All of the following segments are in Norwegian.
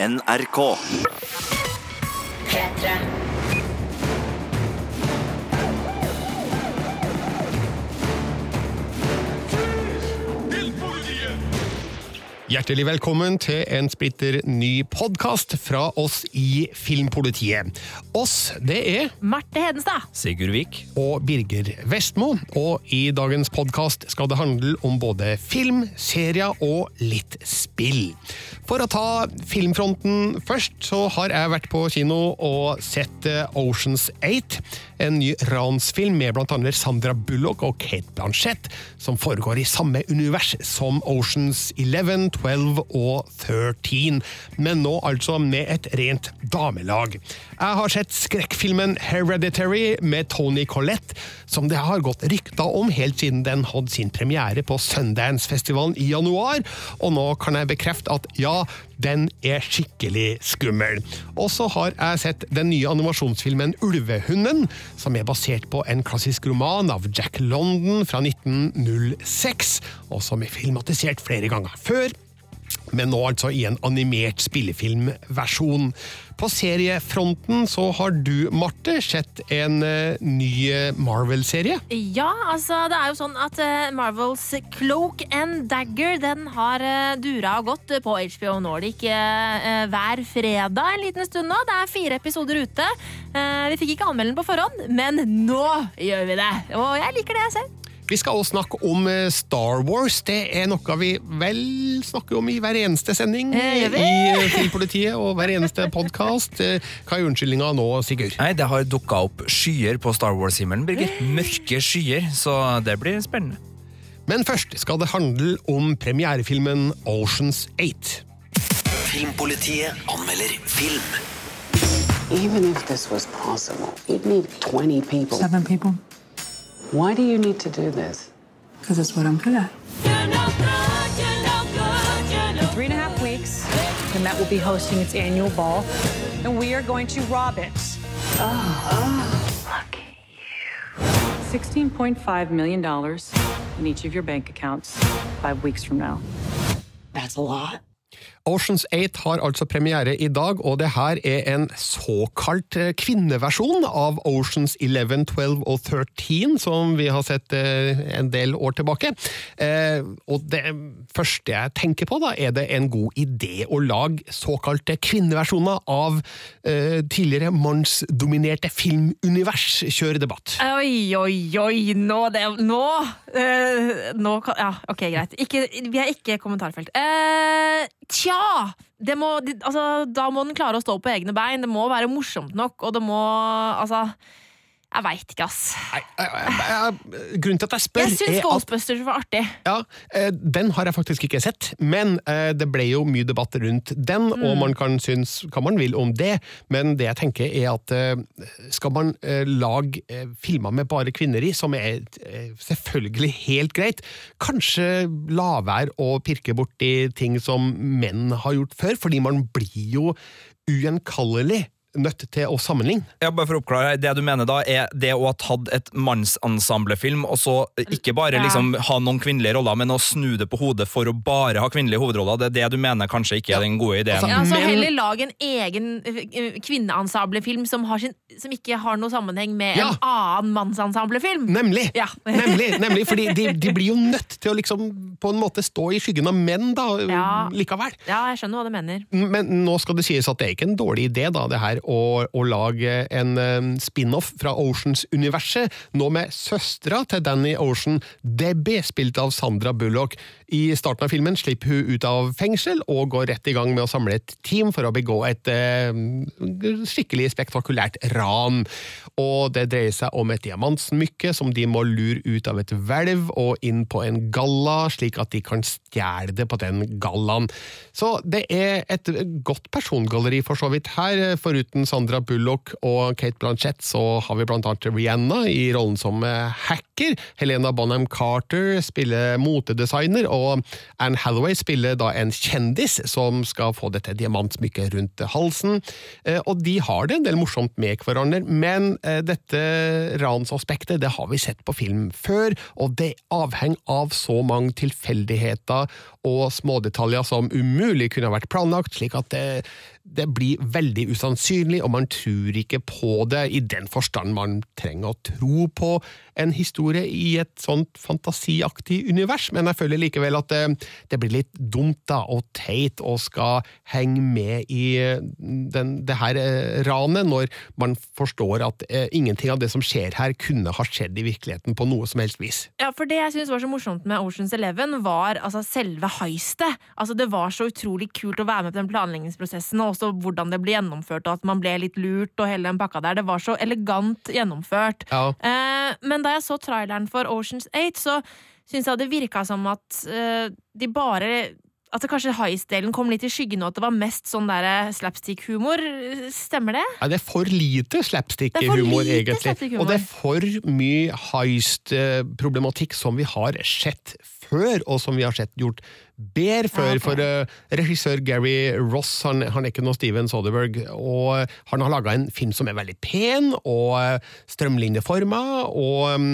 NRK. P3. Hjertelig velkommen til en splitter ny podkast fra oss i Filmpolitiet. Oss, det er Marte Hedenstad. Sigurd Vik. og Birger Vestmo, og i dagens podkast skal det handle om både film, serier og litt spill. For å ta filmfronten først, så har jeg vært på kino og sett eh, Oceans 8, en ny ransfilm med annet Sandra Bullock og Kate Blanchett, som foregår i samme univers som Oceans 11, 12 og 13, men nå altså med et rent damelag. Jeg har sett skrekkfilmen Hereditary med Tony Collette, som det har gått rykter om helt siden den hadde sin premiere på Sundance-festivalen i januar, og nå kan jeg bekrefte at ja, den er skikkelig skummel. Og så har jeg sett den nye animasjonsfilmen Ulvehunden, som er basert på en klassisk roman av Jack London fra 1906, og som er filmatisert flere ganger før men nå altså i en animert spillefilmversjon. På seriefronten så har du, Marte, sett en eh, ny Marvel-serie. Ja, altså det er jo sånn at eh, Marvels Cloak and Dagger den har dura og gått på HBO Nordic eh, hver fredag en liten stund nå. Det er fire episoder ute. Eh, vi fikk ikke anmelde den på forhånd, men nå gjør vi det. Og jeg liker det jeg ser. Vi skal også snakke om eh, Star Wars. Det er noe vi vel snakker om i hver eneste sending Eh, i eh, Filmpolitiet og hver eneste podkast. Hva er unnskyldninga nå, Sigurd? Nei, Det har dukka opp skyer på Star Wars-himmelen, Birger. Mørke skyer, så det blir spennende. Men først skal det handle om premierefilmen Oceans 8. Filmpolitiet anmelder film. Even if this was possible, you'd need 20 people. Seven people, Why do you need to do this? because it's what I'm good at. In three and a half weeks, the Met will be hosting its annual ball, and we are going to rob it. $16.5 million in each of your bank accounts five weeks from now. That's a lot. Oceans 8 har altså premiere i dag, og det her er en såkalt eh, kvinneversjon av Oceans 11, 12 og 13, som vi har sett eh, en del år tilbake. Eh, og det første jeg tenker på, da, er det en god idé å lage såkalte kvinneversjoner av tidligere mannsdominerte filmunivers? Kjør debatt. Oi, oi, oi, nå det, Nå, nå Ja, ok, greit. Ikke, vi er ikke kommentarfelt. Eh, tja! Det må, altså, da må den klare å stå på egne bein. Det må være morsomt nok, og det må Altså Jeg veit ikke, ass. Nei, jeg- jeg- Grunnen til at jeg spør, Jeg syns er Ghostbusters var artig. Ja, eh, Den har jeg faktisk ikke sett, men eh, det ble jo mye debatt rundt den, og Mm. man kan synes hva man vil om det, men det jeg tenker er at eh, skal man lage filmer med bare kvinner i, som er selvfølgelig helt greit, kanskje la være å pirke borti ting som menn har gjort før, fordi man blir jo ugjenkallelig nødt til å sammenligne. Ja, bare for å oppklare, Det du mener da, er det å ha tatt et mannsensemblefilm, og så ikke bare Ja. liksom ha noen kvinnelige roller, men å snu det på hodet for å bare ha kvinnelige hovedroller. Det er det du mener kanskje ikke er den gode ideen. Altså, Ja, så Heller lag en egen kvinneensemblefilm som, som ikke har noe sammenheng med Ja. en annen mannsensemblefilm. Nemlig! Ja. nemlig, nemlig fordi de, de blir jo nødt til å liksom på en måte stå i skyggen av menn da, Ja. likevel. Ja, jeg skjønner hva du mener. Men nå skal det sies at det er ikke en dårlig idé da, det her å, å lage en eh, spin-off fra Oceans-universet, nå med søstera til Danny Ocean, Debbie, spilt av Sandra Bullock. I starten av filmen slipper hun ut av fengsel og går rett i gang med å samle et team for å begå et eh, skikkelig spektakulært ran. Og det dreier seg om et diamantsmykke som de må lure ut av et hvelv og inn på en galla, slik at de kan stjele det på den gallaen. Så det er et godt persongalleri for så vidt her, foruten Sandra Bullock og Kate Blanchett, så har vi blant annet Rihanna i rollen som hacker. Helena Bonham Carter spiller motedesigner, og Anne Hathaway spiller da en kjendis som skal få dette diamantsmykket rundt halsen. Eh, Og de har det en del morsomt med hverandre, men eh, dette ransaspektet det har vi sett på film før, og det avhenger av så mange tilfeldigheter og smådetaljer som umulig kunne ha vært planlagt, slik at det, det blir veldig usannsynlig, og man tror ikke på det i den forstand man trenger å tro på en historie i et sånt fantasiaktig univers, men jeg føler likevel at det, det blir litt dumt da, og teit å skal henge med i den, det her eh, ranet, når man forstår at eh, ingenting av det som skjer her kunne ha skjedd i virkeligheten på noe som helst vis. Ja, for Det jeg synes var så morsomt med Oceans Eleven, var altså, selve heistet. Altså, det var så utrolig kult å være med på den planleggingsprosessen, og også hvordan det ble gjennomført, og at man ble litt lurt og hele den pakka der. Det var så elegant gjennomført. Ja. Eh, men da jeg så traileren for Oceans 8, så syns jeg det virka som at eh, de bare at det kanskje heist-delen kom litt i skyggen, og at det var mest sånn der slapstick-humor. Stemmer det? Ja, det er for lite slapstick-humor, egentlig. slapstick-humor. Og det er for mye heist-problematikk som vi har sett før, og som vi har sett gjort bedre før. Ja, ok. For uh, regissør Gary Ross han, han er ikke noe Steven Soderberg, og han har laga en film som er veldig pen og uh, strømlinjeforma, og um,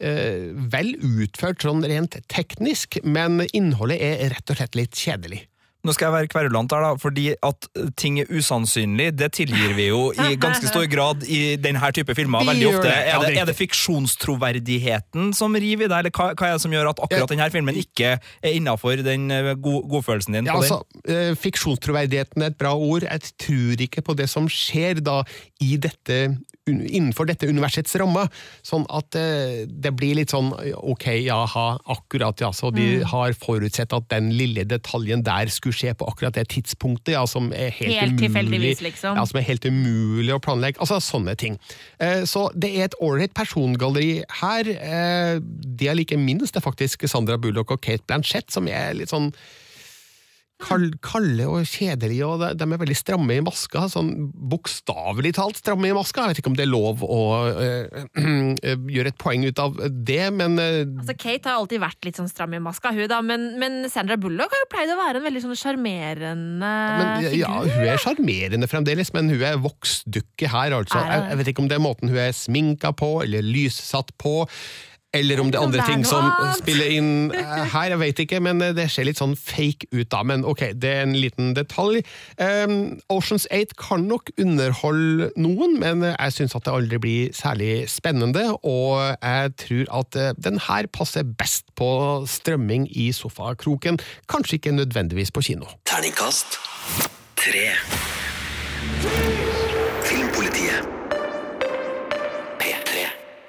eh, vel utført sånn rent teknisk, men innholdet er rett og slett litt kjedelig. Nå skal jeg være kverulant her, da, fordi at ting er usannsynlig, det tilgir vi jo i ganske stor grad i denne type filmer. Veldig ofte. Er det, det er det fiksjonstroverdigheten som river i deg, eller hva, hva er det som gjør at akkurat denne filmen ikke er innafor den eh, god, godfølelsen din? Ja, altså, eh, Fiksjonstroverdigheten er et bra ord. Jeg tror ikke på det som skjer da i dette, innenfor dette universets rammer. Sånn at eh, det blir litt sånn ok, jaha, akkurat, ja. Så de Mm. har forutsett at den lille detaljen der skulle skje på akkurat det tidspunktet, ja, som er helt, Helt umulig. liksom. Ja, som er helt umulig å planlegge. Altså sånne ting. Eh, Så det er et ålreit persongalleri her. Eh, Det jeg liker minst, er faktisk Sandra Bullock og Kate Blanchett, som er litt sånn kal- kalde og kjedelige, og de- de er veldig stramme i maska. Sånn bokstavelig talt stramme i maska. Jeg vet ikke om det er lov å eh, gjøre et poeng ut av det, men øh. Altså, Kate har alltid vært litt sånn stram i maska, hun da, men, men Sandra Bullock har jo pleid å være en veldig sånn sjarmerende figur. ja, hun er sjarmerende fremdeles, men hun er voksdukke her, altså. Jeg, jeg vet ikke om det er måten hun er sminka på, eller lyssatt på. Eller om det er andre ting som spiller inn eh, her, jeg vet ikke, men eh, det ser litt sånn fake ut da. Men ok, det er en liten detalj. Um, Oceans 8 kan nok underholde noen, men eh, jeg syns at det aldri blir særlig spennende, og jeg tror at den her passer best på strømming i sofakroken, kanskje ikke nødvendigvis på kino. Terningkast tre. Filmpolitiet.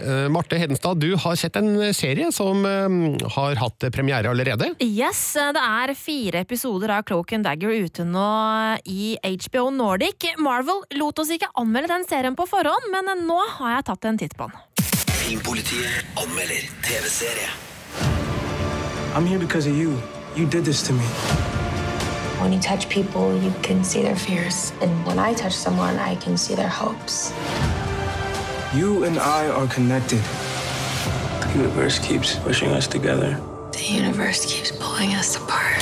P3. Eh, Marte Hedenstad, du har sett en serie som eh, har hatt premiere allerede. Yes, det er fire episoder av Cloak and Dagger ute nå i HBO Nordic. Marvel lot oss ikke anmelde den serien på forhånd, men nå har jeg tatt en titt på den. Filmpolitiet anmelder TV-serie. I'm here because of you. You did this to me. When you touch people, you can see their fears. And when I touch someone, I can see their hopes. You and I are connected. The universe keeps pushing us together. The universe keeps pulling us apart.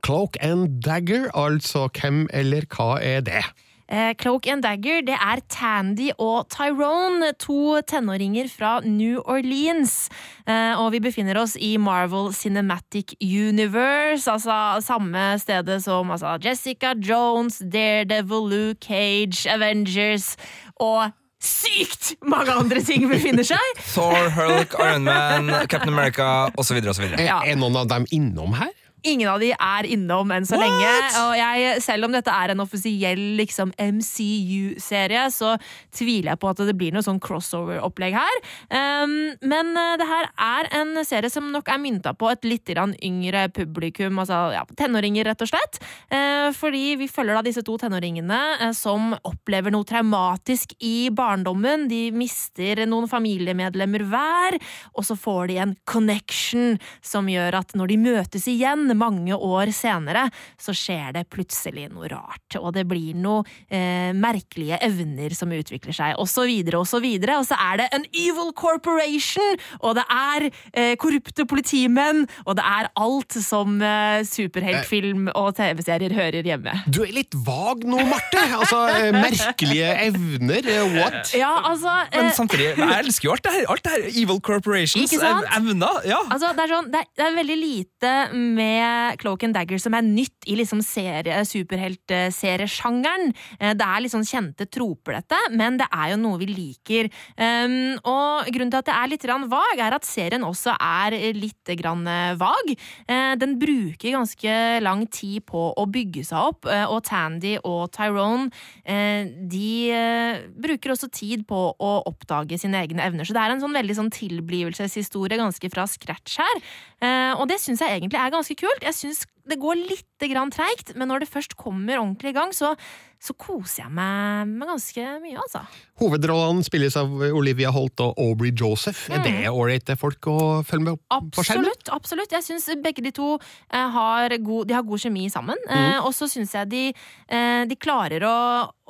Cloak and Dagger, altså hvem eller hva er det? Eh, Cloak and Dagger det er Tandy og Tyrone, to tenåringer fra New Orleans. Eh, og vi befinner oss i Marvel Cinematic Universe, altså samme stedet som altså, Jessica Jones, Daredevil, Luke Cage, Avengers og sykt mange andre ting befinner seg. Thor, Hulk, Iron Man, Captain America osv. er noen av dem innom her? Ingen av de er innom enn så lenge. Og jeg, selv om dette er en offisiell liksom, MCU-serie, så tviler jeg på at det blir noe sånn crossover-opplegg her. Um, men uh, det her er en serie som nok er mynta på et litt yngre publikum, altså ja, tenåringer, rett og slett. Uh, fordi vi følger da disse to tenåringene uh, som opplever noe traumatisk i barndommen. De mister noen familiemedlemmer hver, og så får de en connection som gjør at når de møtes igjen, mange år senere, så skjer det plutselig noe rart. Og det blir noe eh, merkelige evner som utvikler seg, og så videre og så videre. Og så er det en evil corporation, og det er eh, korrupte politimenn, og det er alt som eh, superheltfilm og TV-serier hører hjemme. Du er litt vag nå, Marte. Altså, eh, merkelige evner. eh, What? Ja, altså Men eh, samtidig, jeg elsker jo alt det her. Alt det her Evil Corporations. Evner. Ja. Altså, det, er sånn, det, er, det er veldig lite med Cloak and Dagger som er nytt i liksom serie, superheltseriesjangeren. Eh, Det er liksom kjente troper, dette, men det er jo noe vi liker. Um, og grunnen til at det er litt vag, er at serien også er litt eh, vag. Eh, Den bruker ganske lang tid på å bygge seg opp, og Tandy og Tyrone de bruker også tid på å oppdage sine egne evner. Så det er en sånn veldig sånn tilblivelseshistorie ganske fra scratch her. Eh, Og det syns jeg egentlig er ganske kult. Jeg syns det går litt treigt, men når det først kommer ordentlig i gang, så, så koser jeg meg med ganske mye, altså. Hovedrollene spilles av Olivia Holt og Aubrey Joseph. Er det ålreite folk å følge med på skjermen? Absolutt. absolutt. Jeg syns begge de to eh, har, god, de har god kjemi sammen. Eh, og så syns jeg de, eh, de klarer å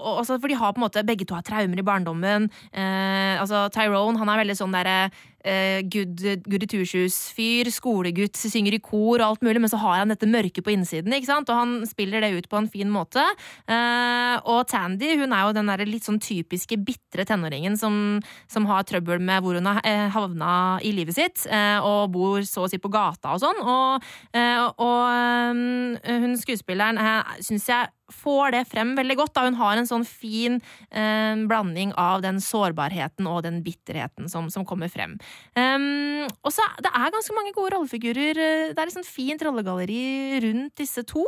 og, også, For de har på en måte Begge to har traumer i barndommen. Eh, altså Tyrone han er veldig sånn derre eh, good, goody two-shoes-fyr. Skolegutt, synger i kor og alt mulig, men så har han dette mørket på innsiden, ikke sant? og han spiller det ut på en fin måte. Eh, og Tandy hun er jo den der litt sånn typiske bitre tenåringen som, som har trøbbel med hvor hun har eh, havna i livet sitt, eh, og bor så å si på gata og sånn. Og, eh, og eh, hun skuespilleren uh, syns jeg får det frem veldig godt. da Hun har en sånn fin eh, blanding av den sårbarheten og den bitterheten som, som kommer frem. Um, og så Det er ganske mange gode rollefigurer. eh, Det er et sånn fint rollegalleri rundt disse to.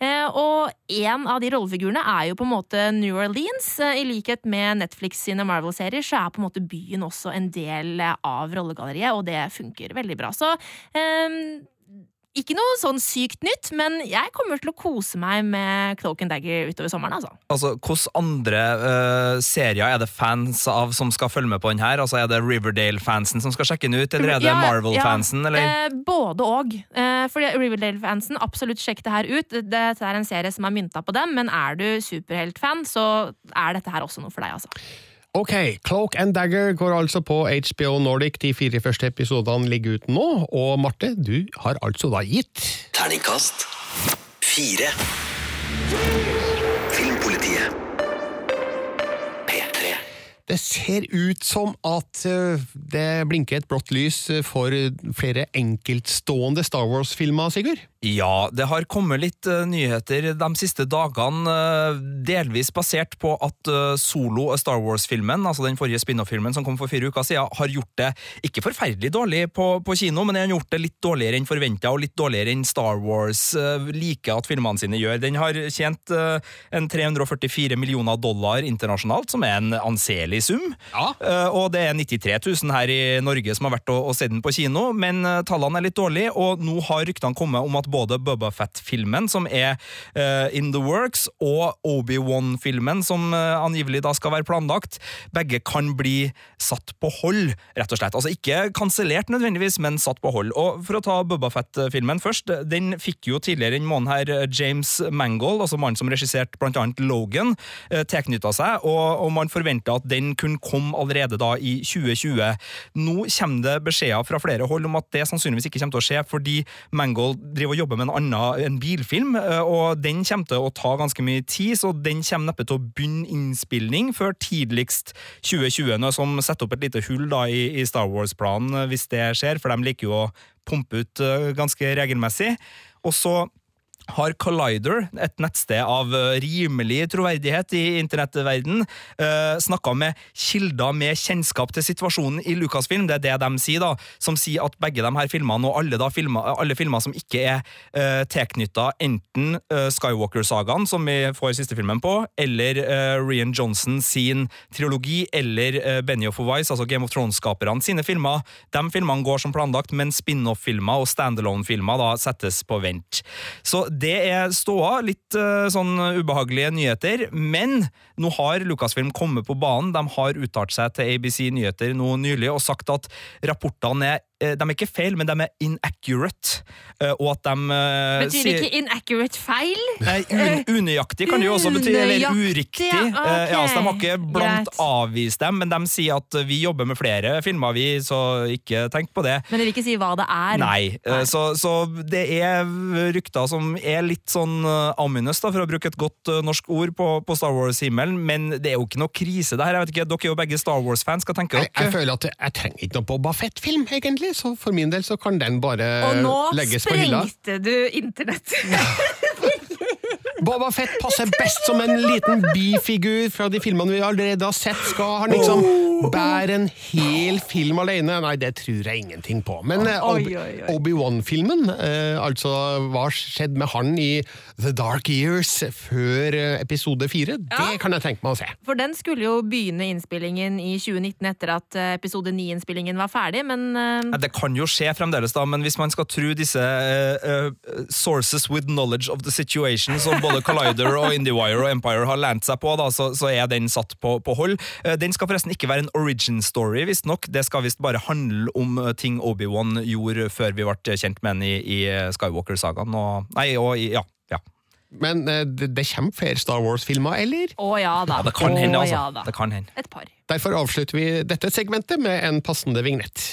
Eh, og en av de rollefigurene er jo på en måte New Orleans. Eh, I likhet med Netflix sine Marvel-serier så er på en måte byen også en del av rollegalleriet, og det funker veldig bra. Så um, ikke noe sånn sykt nytt, men jeg kommer til å kose meg med Cloak and Dagger utover sommeren. altså. Altså, Hvilke andre uh, serier er det fans av som skal følge med på den her? Altså, Er det Riverdale-fansen som skal sjekke den ut, eller er det Ja, Marvel-fansen? ja, eller? Eh, både og. Eh, fordi Riverdale-fansen, absolutt sjekk det her ut. Dette er en serie som er mynta på dem, men er du superheltfan, så er dette her også noe for deg, altså. Ok, Cloak and Dagger går altså på HBO Nordic. De fire første episodene ligger ute nå. Og Marte, du har altså da gitt Terningkast fire. Filmpolitiet. P3. Det ser ut som at eh, det blinker et blått lys for flere enkeltstående Star Wars-filmer, Sigurd? Ja, det har kommet litt uh, nyheter de siste dagene, uh, delvis basert på at uh, Solo Star Wars-filmen, altså den forrige spin-off-filmen som kom for fire uker siden, har gjort det ikke forferdelig dårlig på, på kino, men den har gjort det litt dårligere enn forventa, og litt dårligere enn Star Wars liker at filmene sine gjør. Den har tjent en 344 millioner dollar internasjonalt, som er en anselig sum. Ja. Og det er 93 000 her i Norge som har vært og, og sett den på kino, men tallene er litt dårlige, og nå har ryktene kommet om at både Bubba Fett-filmen, som er uh, in the works, og Obi-Wan-filmen, som uh, angivelig da skal være planlagt, begge kan bli satt på hold, rett og slett. Altså ikke kansellert nødvendigvis, men satt på hold. Og for å ta Bubba Fett-filmen først, den fikk jo tidligere denne måneden her eh, James Mangold, altså mannen som regisserte blant annet Logan, uh, tilknytta seg, og, og man forventa at den kunne komme allerede da i 2020. Nå kommer det beskjeder fra flere hold om at det sannsynligvis ikke kommer til å skje, fordi Mangold driver og jobber med en annen en bilfilm, eh, og den kommer til å ta ganske mye tid, så den kommer neppe til å begynne innspilling før tidligst 2020, noe som setter opp et lite hull da i, i Star Wars-planen eh, hvis det skjer, for de liker jo å pumpe ut eh, ganske regelmessig. Og så har Collider, et nettsted av eh, rimelig troverdighet i internettverden, uh, snakka med kilder med kjennskap til situasjonen i Lucasfilm, det er det de sier, da, som sier at begge de her filmene, og alle, da filmer, alle filmer som ikke er uh, tilknytta enten uh, Skywalker-sagaen, som vi får siste filmen på, eller uh, Rian Johnson sin trilogi, eller uh, Benny of Wise, altså Game of Thrones-skaperne sine filmer, de filmene går som planlagt, men spin-off-filmer og standalone-filmer da settes på vent. Så det er ståa. Litt uh, sånn ubehagelige nyheter. Men nå har Lucasfilm kommet på banen. De har uttalt seg til ABC Nyheter nå nylig og sagt at rapportene er eh, de er ikke feil, men de er inaccurate. Eh, og at de eh, Betyr sier- ikke inaccurate feil? Nei, un, unøyaktig kan det jo også bety, eller uriktig. ja, Eh, ja, så de har ikke blant greit. avvist dem, men de sier at vi jobber med flere filmer, vi, så ikke tenk på det. Men de vil ikke si hva det er. Nei, Nei. Så, så det er rykter som er litt sånn ominous, da, for å bruke et godt eh, norsk ord på, på Star Wars-himmelen, men det er jo ikke noe krise, det her. Jeg vet ikke, Dere er jo begge Star Wars-fans, hva tenker Jeg, jeg føler at jeg trenger ikke noe Boba Fett-film, egentlig, så for min del så kan den bare legges på hylla. Og nå sprengte du internett. Boba Fett passer best som en liten bifigur fra de filmene vi allerede har sett. Skal han liksom bære en hel film alene? Nei, det tror jeg ingenting på. Men eh, Obi-. Obi-Wan-filmen, eh, altså hva skjedde med han i The Dark Years før eh, episode fire, det kan jeg tenke meg å se. For den skulle jo begynne innspillingen i 2019 etter at episode 9-innspillingen var ferdig, men eh, Det kan jo skje fremdeles, da, men hvis man skal tro disse eh, sources with knowledge of the situation som både Collider og IndieWire og Empire har lent seg på, da, så, så er den satt på, på hold. Eh, den skal forresten ikke være en origin story, visstnok. Det skal visst bare handle om eh, ting Obi-Wan gjorde før vi ble kjent med ham i, i Skywalker-sagaen. Og, nei, og ja. ja. Men eh, det, det kommer flere Star Wars-filmer, eller? å ja da. Det kan hende, altså. ja. Det kan hende. Et par. Derfor avslutter vi dette segmentet med en passende vignett.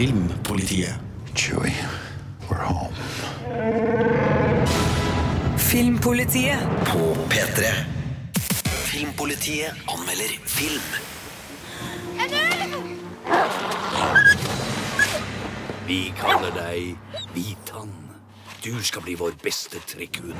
Filmpolitiet. Chewie, we're home. Filmpolitiet. På P3. Filmpolitiet anmelder film. Vi kaller deg Hvitann. Du skal bli vår beste trekkhund.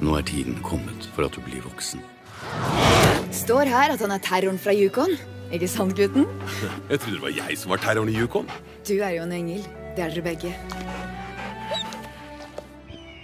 Nå er tiden kommet for at du blir voksen. Står her at han er terroren fra Yukon. Ikke sant, gutten? Jeg trodde det var jeg som var terroren i Yukon. Du er jo en engel. Det er dere begge.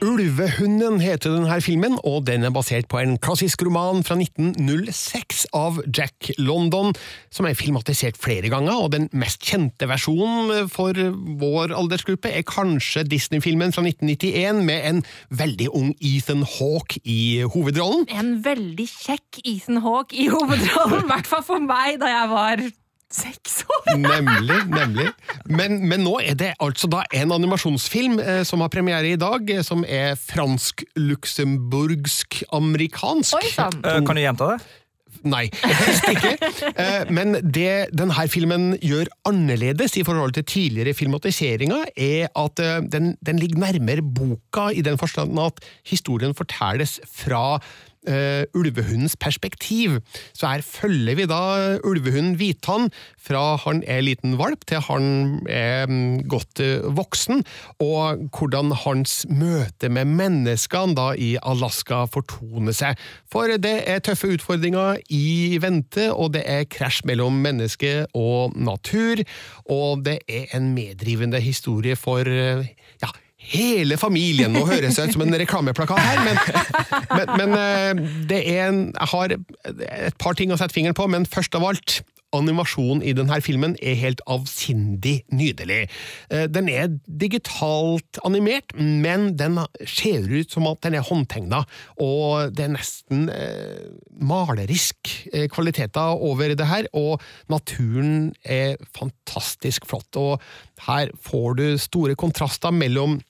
Ulvehunden heter denne filmen, og den er basert på en klassisk roman fra 1906 av Jack London, som er filmatisert flere ganger, og den mest kjente versjonen for vår aldersgruppe er kanskje Disney-filmen fra 1991 med en veldig ung Ethan Hawke i hovedrollen. En veldig kjekk Ethan Hawke i hovedrollen, i hvert fall for meg da jeg var seks år. Nemlig, nemlig. Men, men nå er det altså da en animasjonsfilm eh, som har premiere i dag, eh, som er fransk-luxemburgsk-amerikansk. Oi sann! Eh, kan du gjenta det? Nei, helst ikke. Eh, Men det denne filmen gjør annerledes i forhold til tidligere filmatiseringer, er at eh, den, den ligger nærmere boka i den forstand at historien fortelles fra eh, ulvehundens perspektiv. Så her følger vi da ulvehunden Hvithann fra han er liten valp til han er mm, godt eh, voksen, og hvordan hans møte med menneskene da i Alaska fortoner seg. For det er tøffe utfordringer i vente, og det er krasj mellom menneske og natur, og det er en meddrivende historie for eh, ja, hele familien. Nå høres ut som en reklameplakat her, men, men, men eh, det er en, jeg har et par ting å sette fingeren på, men først av alt Animasjonen i denne filmen er helt avsindig nydelig. Eh, Den er digitalt animert, men den ser ut som at den er håndtegna, og det er nesten eh, malerisk eh, kvaliteter over det her, og naturen er fantastisk flott. Og her får du store kontraster mellom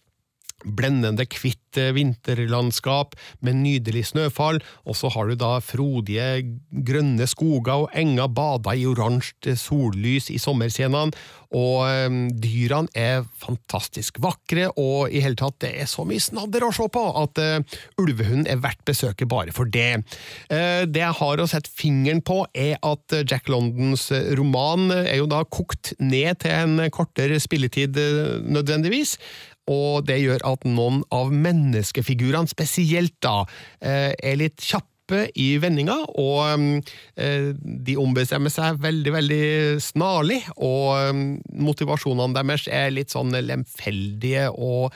blendende hvitt eh, vinterlandskap med nydelig snøfall, og så har du da frodige grønne skoger og enger bada i oransje sollys i sommerscenene, og eh, dyrene er fantastisk vakre, og i hele tatt det er så mye snadder å se på at uh, ulvehunden er verdt besøket bare for det. Uh, det jeg har å sette fingeren på er at Jack Londons roman er jo da kokt ned til en kortere spilletid uh, nødvendigvis, og det gjør at noen av menneskefigurene spesielt da eh, er litt kjappe i vendinga, og eh, de ombestemmer seg veldig, veldig snarlig, og eh, motivasjonene deres er litt sånn lemfeldige og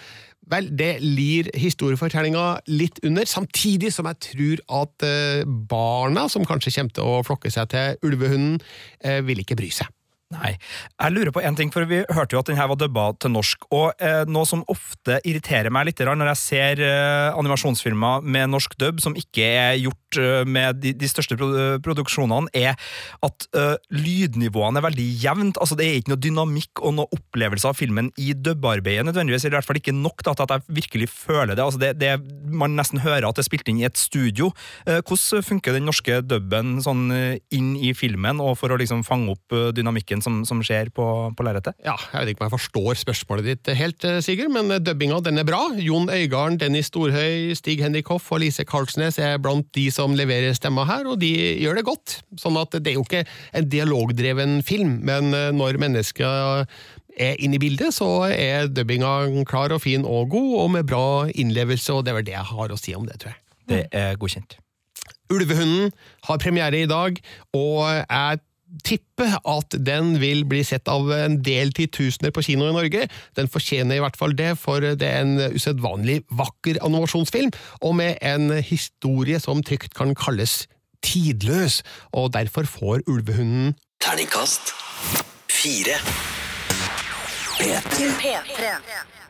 Vel, det lir historiefortellinga litt under, samtidig som jeg tror at barna, som kanskje kommer til å flokke seg til ulvehunden, eh, vil ikke bry seg. Nei. Jeg lurer på en ting, for vi hørte jo at den her var dubba til norsk. Og eh, noe som ofte irriterer meg litt når jeg ser eh, animasjonsfilmer med norsk dub som ikke er gjort eh, med de, de største pro produksjonene, er at eh, lydnivåene er veldig jevnt. Altså, det er ikke noe dynamikk og noe opplevelse av filmen i dubbearbeidet nødvendigvis, eller i hvert fall ikke nok til at jeg virkelig føler det. Altså, det, det. Man nesten hører at det er spilt inn i et studio. Eh, hvordan funker den norske dubben sånn eh, inn i filmen, og for å liksom fange opp eh, dynamikken som, som skjer på, på lerretet? Ja, jeg vet ikke om jeg forstår spørsmålet ditt helt, eh, Sigurd, men dubbinga den er bra. Jon Øigarden, Dennis Storhøy, Stig-Henrik Hoff og Lise Karlsnes er blant de som leverer stemma her, og de gjør det godt. Sånn at det er jo ikke en dialogdreven film, men eh, når mennesker er inne i bildet, så er dubbinga klar og fin og god, og med bra innlevelse, og det er vel det jeg har å si om det, tror jeg. Det er godkjent. Ulvehunden har premiere i dag, og jeg tipper at den vil bli sett av en del titusener på kino i Norge. Den fortjener i hvert fall det, for det er en usedvanlig vakker animasjonsfilm, og med en historie som trygt kan kalles tidløs, og derfor får Ulvehunden Terningkast fire. P3.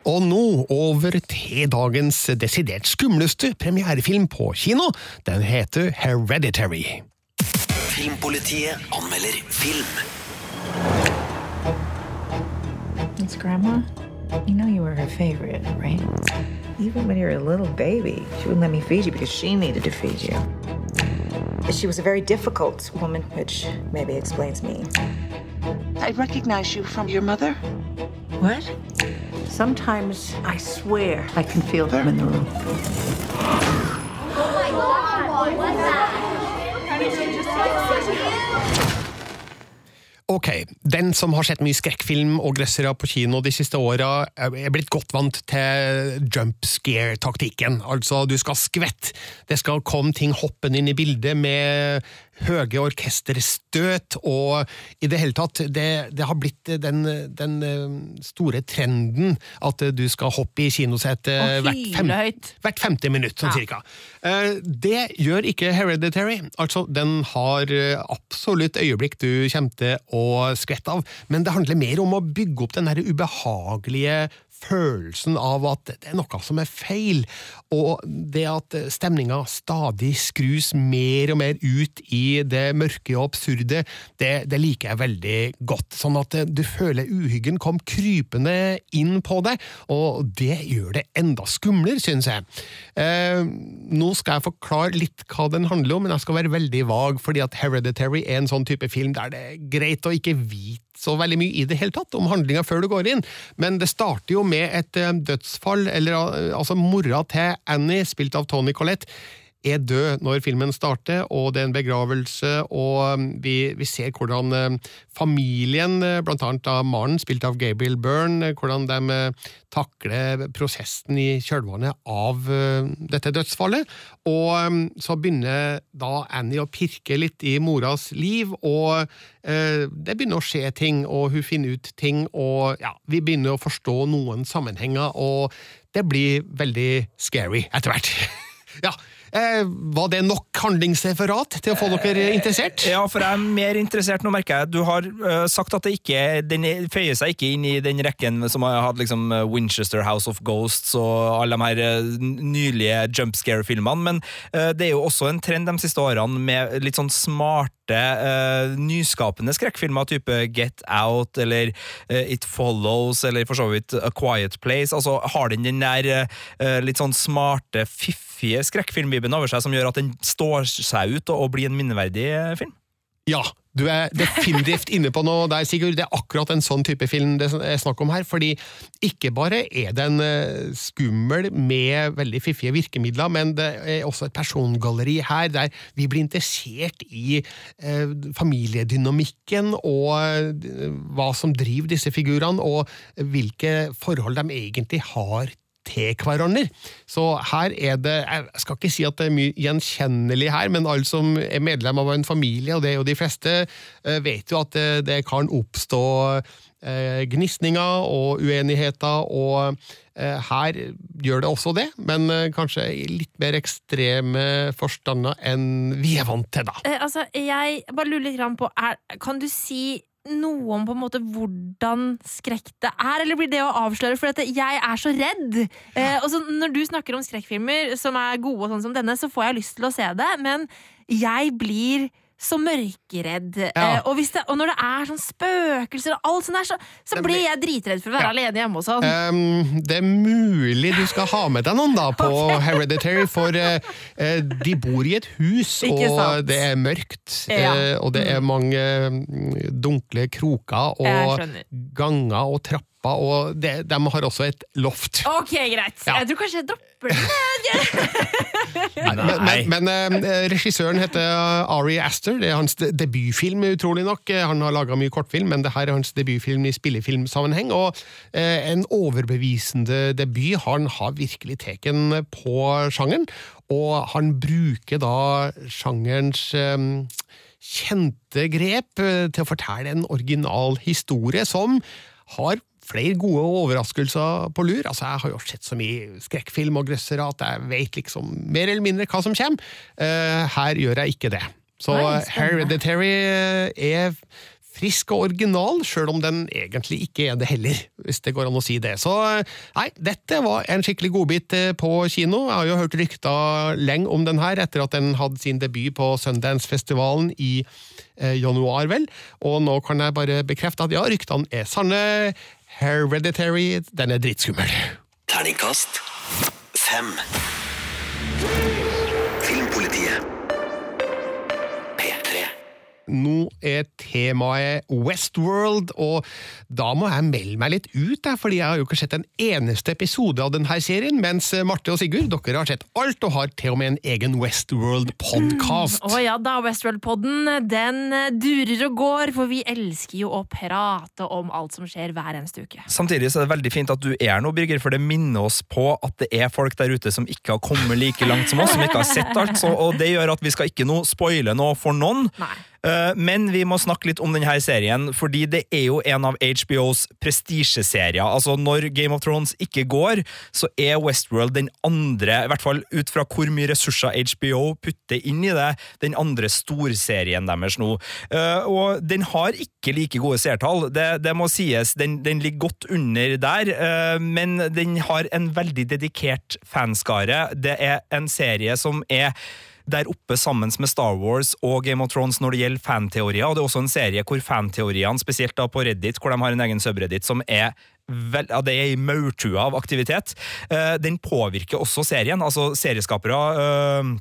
Og nå over til dagens desidert skumleste premierefilm på kino. Den heter Hereditary. Filmpolitiet anmelder film. It's Grandma. You know you were her favorite, right? Even when you were a little baby, she wouldn't let me feed you because she needed to feed you. She was a very difficult woman, which maybe explains me. I recognize you from your mother. What? Sometimes I swear I can feel them in the room. Oh my god! What's that? Ok, den som har sett mye skrekkfilm og grøssere på kino de siste åra, er blitt godt vant til jump scare-taktikken. Altså, du skal skvette, det skal komme ting hoppende inn i bildet med høye orkesterstøt, og i det hele tatt, det, det har blitt den, den, store trenden at du skal hoppe i kinosetet hvert, fem, hvert, femte minutt, sånn ja. cirka. Det gjør ikke Hereditary. Altså, den har absolutt øyeblikk du kommer til å skvette av, men det handler mer om å bygge opp den ubehagelige følelsen av at det er noe som er feil, og det at stemninga stadig skrus mer og mer ut i det mørke og absurde, det, det liker jeg veldig godt. Sånn at du føler uhyggen kom krypende inn på deg, og det gjør det enda skumlere, synes jeg. Eh, nå skal jeg forklare litt hva den handler om, men jeg skal være veldig vag, fordi at Hereditary er en sånn type film der det er greit å ikke vite så veldig mye i det hele tatt om handlinga før du går inn, men det starter jo med et uh, dødsfall, eller uh, altså mora til Annie, spilt av Tony Collette, er død når filmen starter, og det er en begravelse, og vi, vi ser hvordan uh, familien, blant annet da mannen, spilt av Gabriel Byrne, hvordan de takler prosessen i kjølvannet av dette dødsfallet. Og så begynner da Annie å pirke litt i moras liv, og det begynner å skje ting, og hun finner ut ting, og ja, vi begynner å forstå noen sammenhenger, og det blir veldig scary etter hvert. ja, var det nok handlingsreferat til å få dere interessert? Ja, for jeg er mer interessert nå, merker jeg. Du har uh, sagt at det ikke den føyer seg ikke inn i den rekken som har hatt liksom Winchester House of Ghosts og alle de her nylige jumpscare-filmene, men det er jo også en trend de siste årene med litt sånn smarte nyskapende skrekkfilmer type Get Out eller It Follows eller for så vidt A Quiet Place. Altså, har den den der litt sånn smarte, fiffige skrekkfilmvibben over seg som gjør at den står seg ut og, blir en minneverdig eh, film? Ja, du er definitivt inne på noe der, Sigurd. Det er akkurat en sånn type film det er snakk om her. fordi ikke bare er den eh, skummel med veldig fiffige virkemidler, men det er også et persongalleri her der vi blir interessert i eh, familiedynamikken og eh, hva som driver disse figurene, og hvilke forhold de egentlig har til hverandre. Så her er det Jeg skal ikke si at det er mye gjenkjennelig her, men alle som er medlem av en familie, og det er jo de fleste, eh, vet jo at det, det kan oppstå eh, gnisninger og uenigheter, og eh, her gjør det også det, men kanskje i litt mer ekstreme forstander enn vi er vant til, da. altså, jeg bare lurer litt på, er, kan du si noe om på en måte hvordan skrekk det er, eller blir det å avsløre? For jeg er så redd. Eh, og så når du snakker om skrekkfilmer som er gode, og sånn som denne, så får jeg lyst til å se det, men jeg blir så mørkeredd. Ja. Eh, og, hvis det, og når det er sånn spøkelser og alt sånt der, så, så blir jeg dritredd for å være alene hjemme og sånn. Um, det er mulig du skal ha med deg noen da på Hereditary, for uh, de bor i et hus, og det er mørkt. Ja. og det er mange mm, dunkle kroker og ganger og trapper, og de, de har også et loft. Ok, greit. Ja. Jeg tror kanskje jeg dropper det. Men, men, men eh, regissøren heter Ari Aster. Det er hans debutfilm, utrolig nok. Eh, Han har laga mye kortfilm, men det her er hans debutfilm i spillefilmsammenheng. Og eh, en overbevisende debut. Han har virkelig teken på sjangeren, og han bruker da sjangerens eh, kjente grep eh, til å fortelle en original historie som har flere gode overraskelser på lur. Altså, Jeg har jo sett så mye skrekkfilm og grøssere at jeg vet liksom mer eller mindre hva som kommer. Uh, her gjør jeg ikke det. Så Oi. Hereditary eh, er frisk og original, sjøl om den egentlig ikke er det heller, hvis det går an å si det. Så eh, nei, dette var en skikkelig godbit eh, på kino. Jeg har jo hørt rykter lenge om den her, etter at den hadde sin debut på Sundance-festivalen i eh, januar, vel. Og nå kan jeg bare bekrefte at ja, ryktene er sanne. Hereditary, den er dritskummel. Terningkast fem. Nå er temaet Westworld, og da må jeg melde meg litt ut, der, fordi jeg har jo ikke sett en eneste episode av denne serien, mens Marte og Sigurd, dere har sett alt og har til og med en egen Westworld-podkast. Å ja da, Westworld-podden den eh, durer og går, for vi elsker jo å prate om alt som skjer hver eneste uke. Samtidig så er det veldig fint at du er nå, Birger, for det minner oss på at det er folk der ute som ikke har kommet like langt som oss, som ikke har sett alt, så, og det gjør at vi skal ikke noe spoile noe for noen. Eh, Men vi må snakke litt om denne serien, fordi det er jo en av HBOs prestisjeserier. Altså, når Game of Thrones ikke går, så er Westworld den andre, i hvert fall ut fra hvor mye ressurser HBO putter inn i det, den andre storserien deres nå. Eh, Og den har ikke like gode seertall, det, det må sies. Den, den ligger godt under der, eh, men den har en veldig dedikert fanskare. Det er en serie som er der oppe sammen med Star Wars og Game of Thrones når det gjelder fanteorier. Og det er også en serie hvor fanteoriene, spesielt da på Reddit, hvor de har en egen subreddit som er Vel, ja, det er i maurtue av aktivitet. Uh, den påvirker også serien. Altså, serieskapere eh,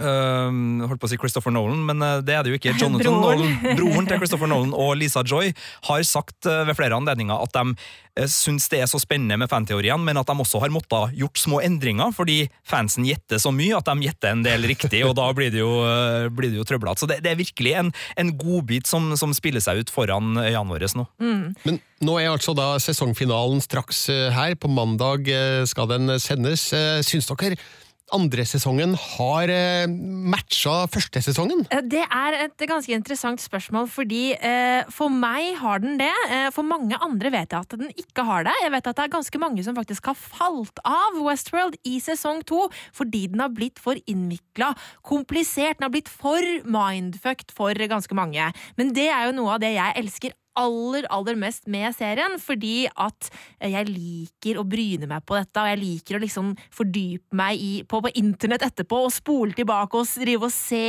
eh, holdt på å si Christopher Nolan, men eh, det er det jo ikke. Jonathan Broren. Nolan, broren til Christopher Nolan og Lisa Joy har sagt eh, ved flere anledninger at de eh, syns det er så spennende med fanteoriene, men at de også har måttet gjort små endringer, fordi fansen gjetter så mye at de gjetter en del riktig, og da blir det jo, blir det jo trøblete. Så det, det er virkelig en, en godbit som, som spiller seg ut foran øynene våre nå. Men nå er altså da sesongfinalen straks her. På mandag skal den sendes. Syns dere andre sesongen har eh, matcha første sesongen? Eh, Det er et ganske interessant spørsmål, fordi eh, for meg har den det. For mange andre vet jeg at den ikke har det. Jeg vet at det er ganske mange som faktisk har falt av Westworld i sesong to fordi den har blitt for innvikla, komplisert. Den har blitt for mindfucked for ganske mange. Men det er jo noe av det jeg elsker aller, aller mest med serien, fordi at eh, jeg liker å bryne meg på dette, og jeg liker å liksom fordype meg i, på, på internett etterpå, og spole tilbake og drive og se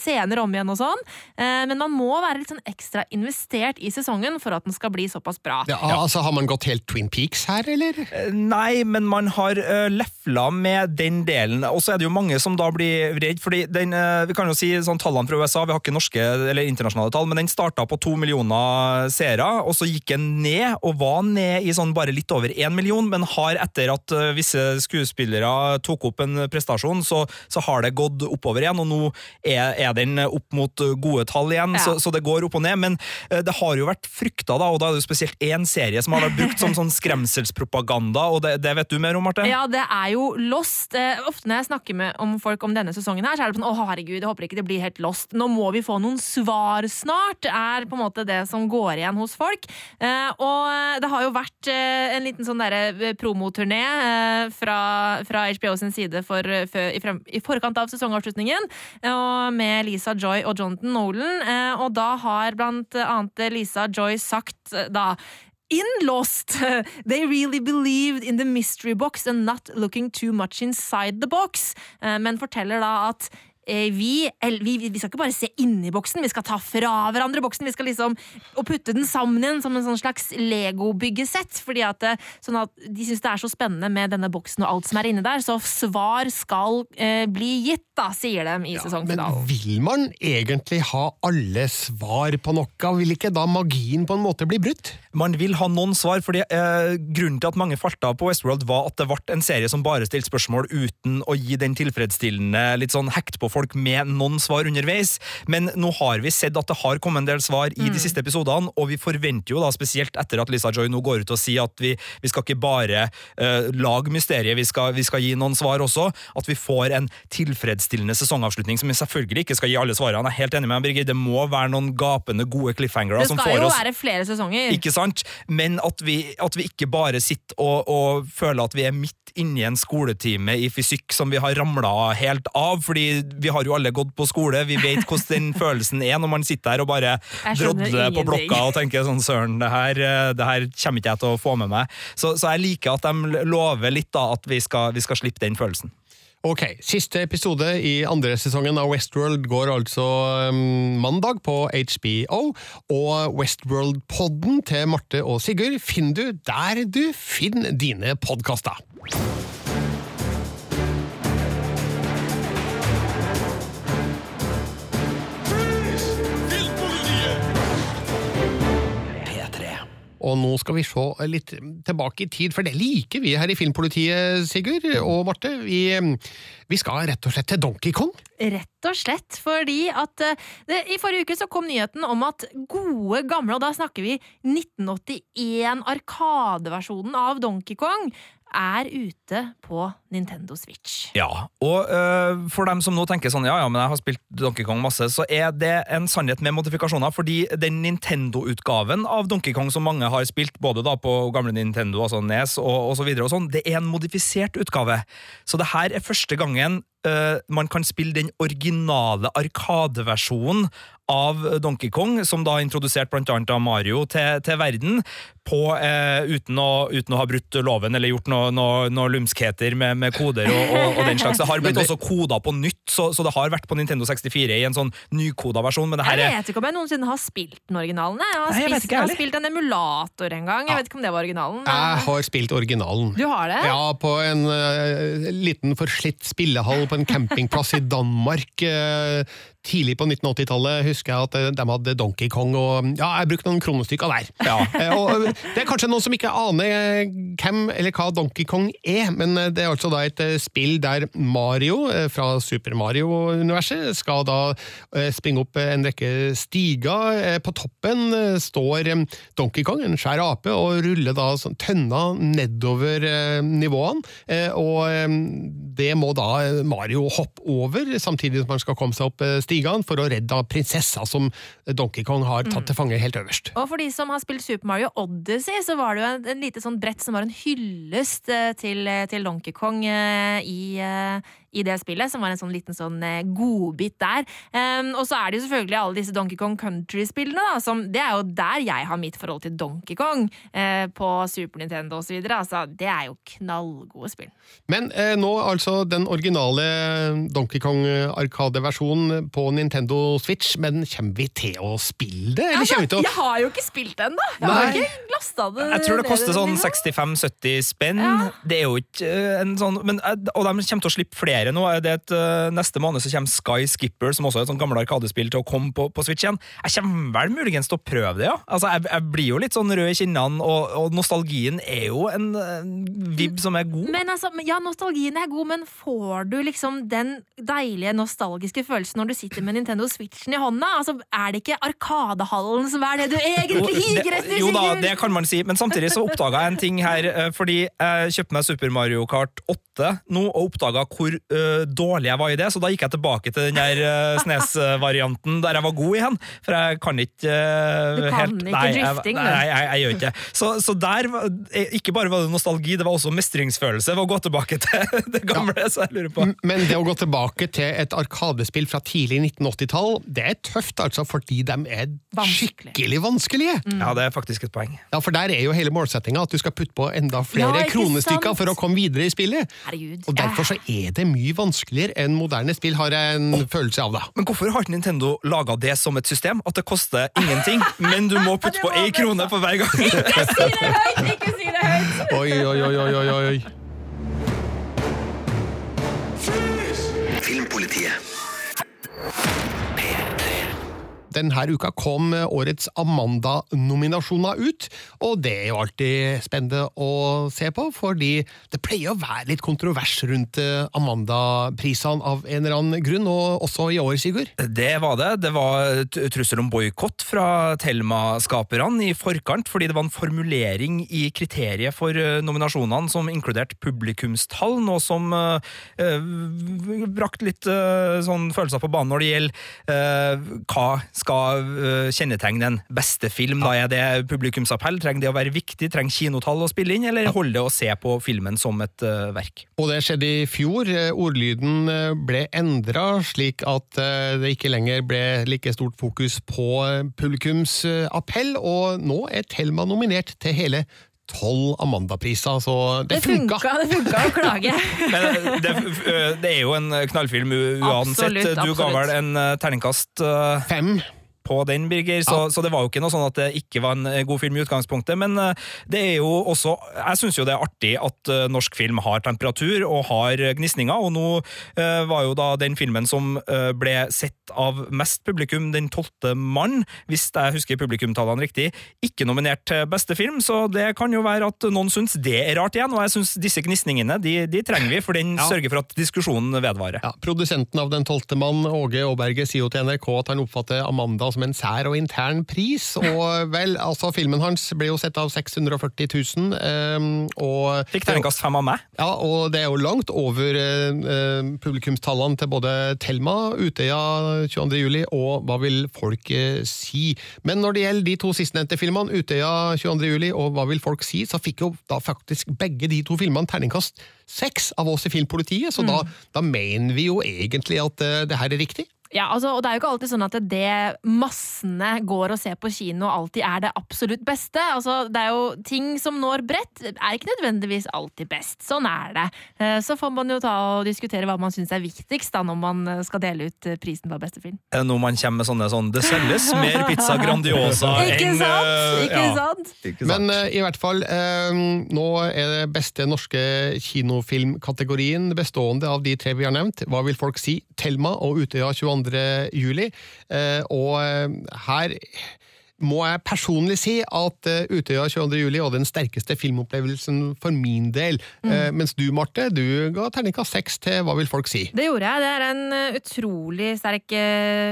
scener om igjen og sånn. Eh, Men man må være litt sånn ekstra investert i sesongen for at den skal bli såpass bra. Ja, altså Har man gått helt Twin Peaks her, eller? Eh, Nei, men man har uh, lefla med den delen. Og så er det jo mange som da blir redd, fordi den, eh, vi kan jo si sånn tallene fra USA, vi har ikke norske eller internasjonale tall, men den starta på to millioner seere, og så gikk den ned, og var ned i sånn bare litt over én million, men har etter at eh, visse skuespillere tok opp en prestasjon, så, så har det gått oppover igjen, og nå er, er den opp mot gode tall igjen, Ja. så, så det går opp og ned. Men eh, det har jo vært frykta, da, og da er det jo spesielt én serie som har vært brukt som sånn skremselspropaganda, og det, det vet du mer om, Marte? Ja, det er jo Lost. Eh, Ofte når jeg snakker med om folk om denne sesongen, her, så er det sånn å herregud, jeg håper ikke det blir helt Lost. Nå må vi få noen svar snart, er på en måte det som går går igjen hos folk. Eh, og det har jo vært eh, en liten sånn derre promoturné eh, fra, fra HBO sin side for, for, i, frem, i, forkant av sesongavslutningen, med Lisa Joy og Jonathan Nolan. Og da har blant annet Lisa Joy sagt da in Lost, they really believed in the mystery box and not looking too much inside the box, men forteller da at vi, vi, vi skal ikke bare se inni boksen, vi skal ta fra hverandre boksen. Vi skal liksom og putte den sammen igjen som en sånn slags Lego-byggesett. Fordi at, eh, sånn at De syns det er så spennende med denne boksen og alt som er inni der. Så svar skal eh, bli gitt, da, sier de i Men sesongfinalen. vil man egentlig ha alle svar på noe? Vil ikke da magien på en måte bli brutt? Man vil ha noen svar, fordi eh, grunnen til at mange falt av på Westworld, var at det ble en serie som bare stilte spørsmål uten å gi den tilfredsstillende litt sånn hekt på folk med noen svar underveis. Men nå har vi sett at det har kommet en del svar i de siste episodene, og vi forventer jo da spesielt etter at Lisa Joy nå går ut og sier at vi, vi skal ikke bare uh, lage mysteriet, vi skal, vi skal gi noen svar også. At vi får en tilfredsstillende sesongavslutning som vi selvfølgelig ikke skal gi alle svarene. Jeg er helt enig med Birgit. Det må være noen gapende gode cliffhangere Det skal jo være flere sesonger. ikke sant? Men at vi, at vi ikke bare sitter og, og føler at vi er midt inne i en skoletime i fysikk som vi har ramla helt av, fordi vi har jo alle gått på skole, vi vet hvordan den følelsen er når man sitter her og bare drodler på blokka og tenker sånn søren, det her, eh, det her kommer ikke jeg til å få med meg. Så, så jeg liker at de lover litt da, at vi skal, vi skal slippe den følelsen. Ok, Siste episode i andre sesongen av Westworld går altså um, mandag på HBO. Og Westworld-podden til Marte og Sigurd finner du der du finner dine podkaster. Og nå skal vi se litt tilbake i tid, for det liker vi her i Filmpolitiet, Sigurd og Marte. Vi, vi skal rett og slett til Donkey Kong. Rett og slett fordi at eh, det, I forrige uke så kom nyheten om at gode gamle, og da snakker vi 1981 Arkadeversjonen av Donkey Kong, er ute på Nintendo Switch. Ja, og øh, for dem som nå tenker sånn, ja ja, men jeg har spilt Donkey Kong masse, så er det en sannhet med modifikasjoner, fordi den Nintendo-utgaven av Donkey Kong som mange har spilt, både da på gamle Nintendo, altså NES og, så videre og sånn, det er en modifisert utgave. Så det her er første gangen øh, man kan spille den originale arkadeversjonen av Donkey Kong, som da introdusert blant annet av Mario til, til verden, på, eh, uten, å, uten å ha brutt loven eller gjort noe, noe, noe lumskheter med, med koder og, og, og den slags. Det har blitt også koda på nytt, så, så det har vært på Nintendo 64 i en sånn nykoda versjon, men det her Jeg er vet ikke om jeg noensinne har spilt den originalen. Jeg har, Nei, jeg jeg har spilt en emulator en gang. Jeg vet ikke om det var originalen. Jeg har spilt originalen. Du har det? Ja, på en uh, liten forslitt spillehall på en campingplass i Danmark. eh, tidlig på 1980-tallet husker jeg at eh, de hadde Donkey Kong, og ja, jeg brukte noen kronestykker der. Ja. og det er kanskje noen som ikke aner eh, hvem eller hva Donkey Kong er, men eh, det er altså da et eh, spill der Mario eh, fra Super Mario-universet skal da eh, springe opp eh, en rekke stiger. Eh, På toppen eh, står eh, Donkey Kong, en svær ape, og ruller da sånn tønna nedover eh, nivåene. Eh, Og eh, det må da Mario hoppe over, samtidig som han skal komme seg opp eh, stigene for å redde prinsessa som Donkey Kong har tatt til fange helt øverst. Og for de som har spilt Super Mario Odyssey, så var det jo en, en lite sånn brett som var en hyllest eh, til, til Donkey Kong eh, i, eh, i det spillet, som var en sånn liten sånn eh, godbit der. Um, og så er det jo selvfølgelig alle disse Donkey Kong Country-spillene, da, som det er jo der jeg har mitt forhold til Donkey Kong uh, på Super Nintendo videre. Altså, det er jo knallgode spill. Men uh, nå altså den originale Donkey Kong-arkadeversjonen på Nintendo Switch, men kommer vi til å spille det? Eller kommer vi til å Jeg har jo ikke spilt det ennå! Jeg har ikke lasta det Jeg tror det koster sånn liksom. 65-70 spenn. Det er jo ikke en sånn men, Og de kommer til å slippe flere nå. Er det et, uh, neste måned så kommer Sky Skipper, som også er et sånt gammelt arkadespill, til å komme på, på Switch igjen. Jeg kommer vel muligens til å prøve det, ja. Altså, jeg, jeg blir jo litt sånn rød i kinnene, og, og nostalgien er jo en, uh, vibb som er god. Men altså, ja, nostalgien er god, men får du liksom den deilige nostalgiske følelsen når du sitter med Nintendo Switchen i hånda? Altså, Er det ikke Arkadehallen som er det du egentlig higer etter? Jo da, det kan man si, men samtidig så oppdaga jeg en ting her, eh, fordi jeg kjøpte meg Super Mario Kart 8 nå, og oppdaga hvor øh, dårlig jeg var i det, så da gikk jeg tilbake til den der uh, Snes-varianten der jeg var god igjen. For jeg kan ikke øh, Du kan helt ikke Nei, jeg- drifting, du. Nei, jeg, jeg, gjør ikke det. Så, så der Ikke bare var det nostalgi, det var også mestringsfølelse ved å gå tilbake til det gamle. Så jeg lurer på Men det å gå tilbake til et arkadespill fra tidlig 1980-tall, det er tøft, altså, fordi de er skikkelig vanskelige. Ja, det er faktisk et poeng. Ja, For der er jo hele målsettinga at du skal putte på enda flere Ja, kronestykker sant? for å komme videre i spillet. Herregud. Og Derfor så er det mye vanskeligere enn moderne spill, har jeg en følelse av. da. Men hvorfor har ikke Nintendo laga det som et system? At det koster ingenting, men du må putte på én krone på hver gang? Ikke si det høyt! Ikke si det høyt! Oi, oi, oi, oi, oi, oi. Filmpolitiet. Denne uka kom årets Amanda-nominasjoner ut, og det er jo alltid spennende å se på, fordi det pleier å være litt kontrovers rundt eh, Amanda-prisene av en eller annen grunn, og også i år, Sigurd. Det var det. Det var trussel om boikott fra Thelma-skaperne i forkant, fordi det var en formulering i kriteriet for eh, nominasjonene som inkluderte publikumstall, noe som eh, brakte litt eh, sånn følelser på banen når det gjelder eh, hva skal eh, kjennetegne den beste film. Da er det publikumsappell? Trenger det å være viktig? Trenger kinotall å spille inn, eller holder det å se på filmen som et eh, verk? Og det skjedde i fjor. Eh, Ordlyden ble endra slik at det ikke lenger ble like stort fokus på publikumsappell, og nå er Thelma nominert til hele tolv Amanda-priser, så det, Det funka, det funka å klage. Men det, det er jo en knallfilm uansett. Absolutt, Du ga vel en terningkast Fem. På den, Birger, så, så det var jo ikke noe sånn at det ikke var en eh, god film i utgangspunktet. Men eh, det er jo også Jeg syns jo det er artig at eh, norsk film har temperatur og har gnisninger, og nå eh, var jo da den filmen som ble sett av mest publikum, Den tolvte mann, hvis jeg husker publikumtallene riktig, ikke nominert til beste film, så det kan jo være at noen syns det er rart igjen, og jeg syns disse gnisningene de, de trenger vi, for den Ja. sørger for at diskusjonen vedvarer. Ja, produsenten av Den tolvte mann, Åge Aaberge, sier jo til NRK at han oppfatter Amanda som en sær og intern pris. Og vel, altså, filmen hans ble jo sett av 640 000. ehm, og Fikk terningkast fem av meg. Ja, og det er jo langt over eh, eh, publikumstallene til både Thelma, Utøya 22. juli og Hva vil folk eh, si? Men når det gjelder de to sistnevnte filmene, Utøya 22. juli og Hva vil folk si, så fikk jo da faktisk begge de to filmene terningkast seks av oss i Filmpolitiet, så da, da mener vi jo egentlig at uh, det her er riktig. Ja, altså, og det er jo ikke alltid sånn at det massene går og ser på kino alltid er det absolutt beste. Altså, det er jo ting som når bredt, er ikke nødvendigvis alltid best. Sånn er det. Eh, Så får man jo ta og diskutere hva man syns er viktigst da, når man eh, skal dele ut eh, prisen på beste film. Når man kommer med sånne sånn Det selges mer pizza Grandiosa Ikke enn sant? Ikke ja. sant? Ikke sant? Men uh, i hvert fall, uh, nå er det beste norske kinofilmkategorien bestående av de tre vi har nevnt. Hva vil folk si? Thelma og Utøya 22. juli. Eh, og eh, her må jeg personlig si at eh, Utøya 22. juli var den sterkeste filmopplevelsen for min del. Mm. mens du, Marte, du ga terningkast seks til Hva vil folk si? Det gjorde jeg. Det er en utrolig sterk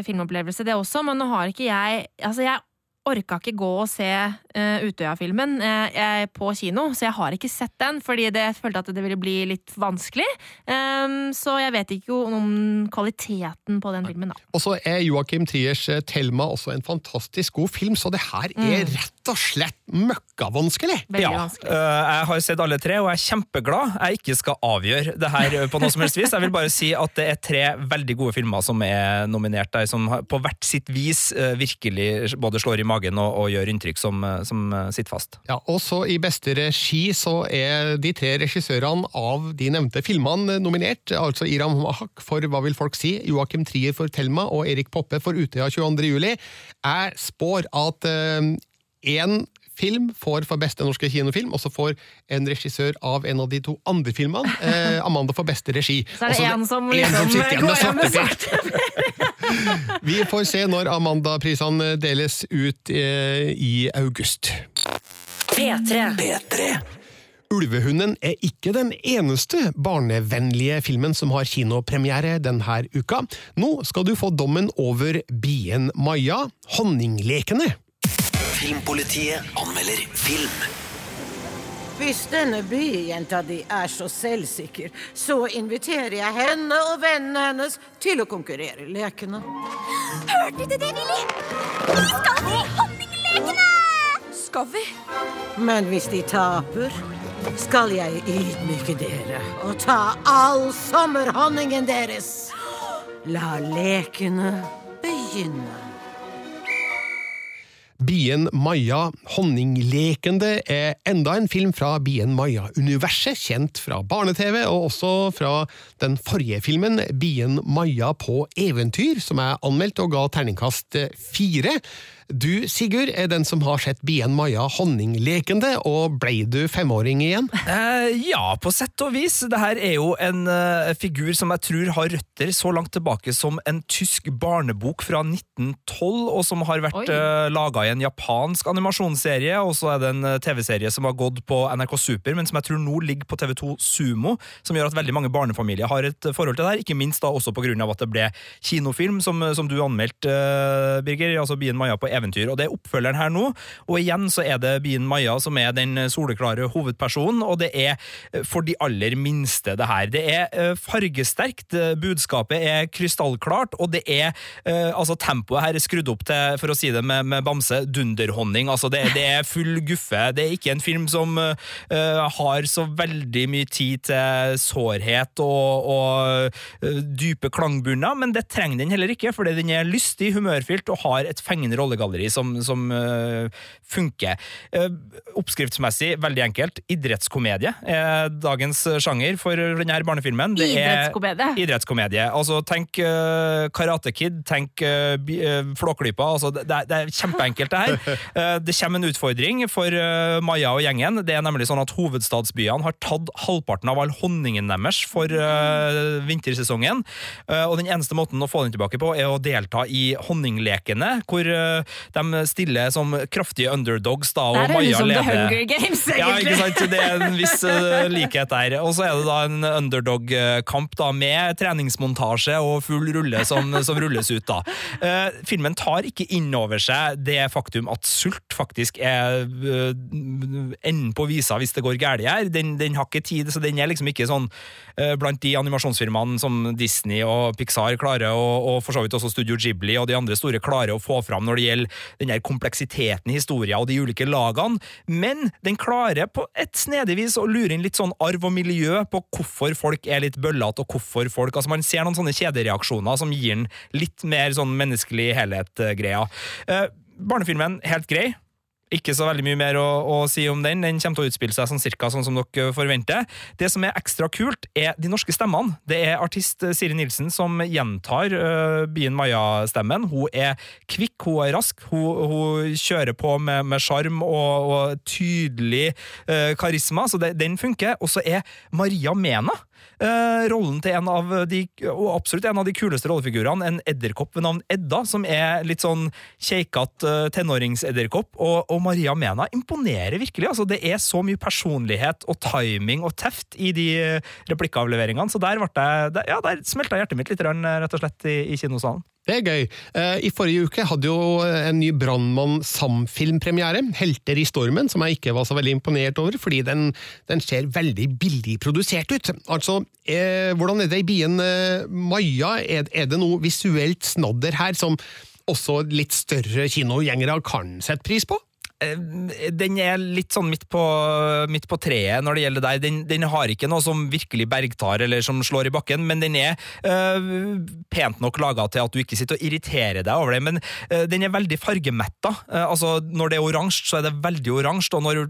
filmopplevelse, det også. Men nå har ikke jeg Altså, jeg orka ikke gå og se uh, Utøya-filmen uh, på kino, så jeg har ikke sett den, fordi det, følte at det ville bli litt vanskelig. Um, så jeg vet ikke om kvaliteten på den filmen, da. Og så er Joakim Triers eh, Thelma også en fantastisk god film, så det her er Mm. Rett og slett møkkavanskelig! Veldig Ja, vanskelig. øh, jeg har sett alle tre, og jeg er kjempeglad jeg ikke skal avgjøre det her på noe som helst vis. Jeg vil bare si at det er tre veldig gode filmer som er nominert der, som på hvert sitt vis øh, virkelig både slår i magen og, og gjør inntrykk som, øh, som sitter fast. Ja, også i beste regi så er de tre regissørene av de nevnte filmene nominert. Altså Iram Mahak for Hva vil folk si, Joakim Trier for Thelma og Erik Poppe for Utøya 22. juli. Jeg spår at én film får for beste norske kinofilm, og så får en regissør av en av de to andre filmene eh, Amanda for beste regi. Så er det én en som liksom, som sitter igjen med svarteper. Vi får se når Amanda-prisene deles ut eh, i august. P3. Ulvehunden er ikke den eneste barnevennlige filmen som har kinopremiere denne uka. Nå skal du få dommen over bien Maja, Honninglekene. Filmpolitiet anmelder film. Hvis denne byjenta di er så selvsikker, så inviterer jeg henne og vennene hennes til å konkurrere i lekene. Hørte du det, Willy? Vi skal til honninglekene! Skal vi? Men hvis de taper, skal jeg ydmyke dere og ta all sommerhonningen deres. La lekene begynne. Bien Maja Honninglekende er enda en film fra Bien Maja-universet, kjent fra barne-TV, og også fra den forrige filmen Bien Maja på eventyr, som er anmeldt og ga terningkast fire. Du, Sigurd, er den som har sett Bien Maja Honninglekende, og blei du femåring igjen? Eh, ja, på sett og vis. Det her er jo en eh, figur som jeg tror har røtter så langt tilbake som en tysk barnebok fra 1912, og som har vært uh, laga i en japansk animasjonsserie, og så er det en eh, TV-serie som har gått på NRK Super, men som jeg tror nå ligger på TV2 Sumo, som gjør at veldig mange barnefamilier har et forhold til det her, ikke minst da også på grunn av at det ble kinofilm, som, som du anmeldte, uh, Birger, altså Bien Maja på eventyr. Og Det er oppfølgeren her nå, og igjen så er det Bien Maja som er den soleklare hovedpersonen, og det er for de aller minste, det her. Det er fargesterkt, budskapet er krystallklart, og det er altså tempoet her er skrudd opp til, for å si det med, med bamse, dunderhonning. Altså det, det, er full guffe. Det er ikke en film som uh, har så veldig mye tid til sårhet og, og uh, dype klangbunner, men det trenger den heller ikke, fordi den er lystig, humørfylt og har et fengende rollegalleri som, som uh, funker. oppskriftsmessig veldig enkelt. Idrettskomedie er dagens sjanger for denne barnefilmen. Det idrettskomedie? Idrettskomedie. Altså, tenk Karate Kid, tenk Flåklypa. Altså, det, det er kjempeenkelt, det her. Det kommer en utfordring for Maja og gjengen. Det er nemlig sånn at Hovedstadsbyene har tatt halvparten av all honningen deres for vintersesongen. Og den eneste måten å få den tilbake på, er å delta i honninglekene, hvor de stiller som kraftige underdogs, da, og Maja leder. Det er liksom The Hunger Games, egentlig. Ja, ikke sant? Det er en viss likhet der. Og så er det da en underdog-kamp da, med treningsmontasje og full rulle som, som rulles ut, da. Filmen tar ikke inn over seg det faktum at sult faktisk er uh, enden på visa hvis det går galt her. Den, den, har ikke tid, så den er liksom ikke sånn uh, blant de animasjonsfirmaene som Disney og Pixar klarer, og, og for så vidt også Studio Ghibli og de andre store klarer å få fram når det gjelder den her kompleksiteten i historien og de ulike lagene, men den klarer på et snedig vis å lure inn litt sånn arv og miljø på hvorfor folk er litt bøllete, og hvorfor folk Altså, man ser noen sånne kjedereaksjoner som gir den litt mer sånn menneskelig helhet-greia. Uh, barnefilmen helt grei. Ikke så veldig mye mer å, å, si om den. Den kommer til å utspille seg sånn cirka sånn som dere forventer. Det som er ekstra kult, er de norske stemmene. Det er artist Siri Nilsen som gjentar uh, Bien Maja-stemmen. Hun er kvikk, hun er rask, hun, hun kjører på med sjarm og, og, tydelig uh, karisma, så det, den funker. Og så er Maria Mena Uh, rollen til en av de, og absolutt en av de kuleste rollefigurene, en edderkopp ved navn Edda, som er litt sånn keikete uh, tenåringsedderkopp. Og, og, Maria Mena imponerer virkelig. altså Det er så mye personlighet og timing og teft i de replikkavleveringene, så der, ble ja, der smelta hjertet mitt litt, rett og slett, i, i kinosalen. Det er gøy. I forrige uke hadde jo en ny Brannmann Sam-filmpremiere, 'Helter i stormen', som jeg ikke var så veldig imponert over, fordi den, den ser veldig billig produsert ut. Altså, eh, hvordan er det i bien eh, Maja? Er, er, det noe visuelt snadder her som også litt større kinogjengere kan sette pris på? Den er litt sånn midt på, midt på treet når det gjelder deg. Den, den, har ikke noe som virkelig bergtar eller som slår i bakken, men den er øh, pent nok laga til at du ikke sitter og irriterer deg over det. Men øh, den er veldig fargemetta. Uh, altså, når det er oransje, så er det veldig oransje, og når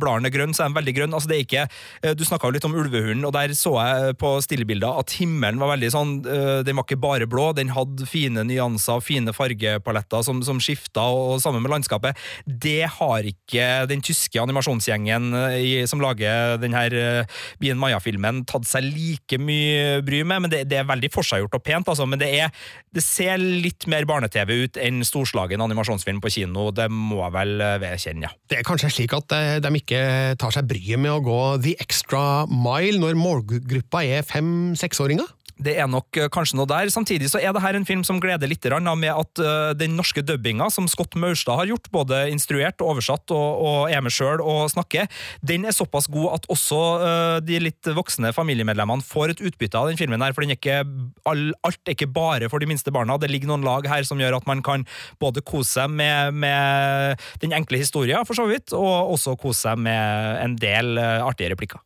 bladene er grønne, så er de veldig grønne. Altså, det er ikke, uh, du snakka jo litt om ulvehunden, og der så jeg på stillebilder at himmelen var veldig sånn Den var ikke bare blå, den hadde fine nyanser, fine fargepaletter som, som skifta, og, og sammen med landskapet. Det har ikke den tyske animasjonsgjengen eh, i, som lager denne eh, Bien Maya-filmen, tatt seg like mye bry med, men det, det er veldig forseggjort og pent, altså. Men det, er, det ser litt mer barne-TV ut enn storslagen animasjonsfilm på kino, det må jeg vel eh, vedkjenne, ja. Det er kanskje slik at de ikke tar seg bryet med å gå the extra mile når målgruppa er fem-seksåringer? Det er nok eh, kanskje noe der. Samtidig så er det her en film som gleder litt med at eh, den norske dubbinga som Scott Maurstad har gjort, både instruert, oversatt og, og er med sjøl og snakker, den er såpass god at også eh, de litt voksne familiemedlemmene får et utbytte av den filmen. her, for den er ikke, Alt er ikke bare for de minste barna. Det ligger noen lag her som gjør at man kan både kose seg med, med den enkle historien, for så vidt, og også kose seg med en del artige replikker.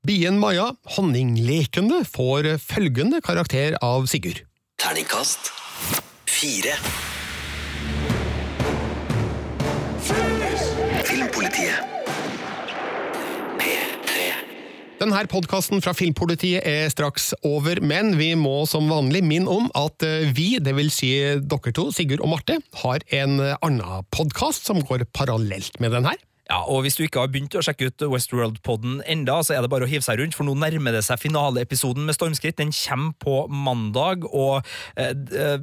Bien Maja, honninglekende, får følgende karakter av Sigurd. Terningkast fire. Filmpolitiet. Denne podkasten fra Filmpolitiet er straks over, men vi må som vanlig minne om at eh, vi, det vil si dere to, Sigurd og Marte, har en annen podkast som går parallelt med den her. Ja, og Hvis du ikke har begynt å sjekke ut Westworld-podden enda, så er det bare å hive seg rundt, for nå nærmer det seg finaleepisoden med Stormskritt. Den kommer på mandag, og eh,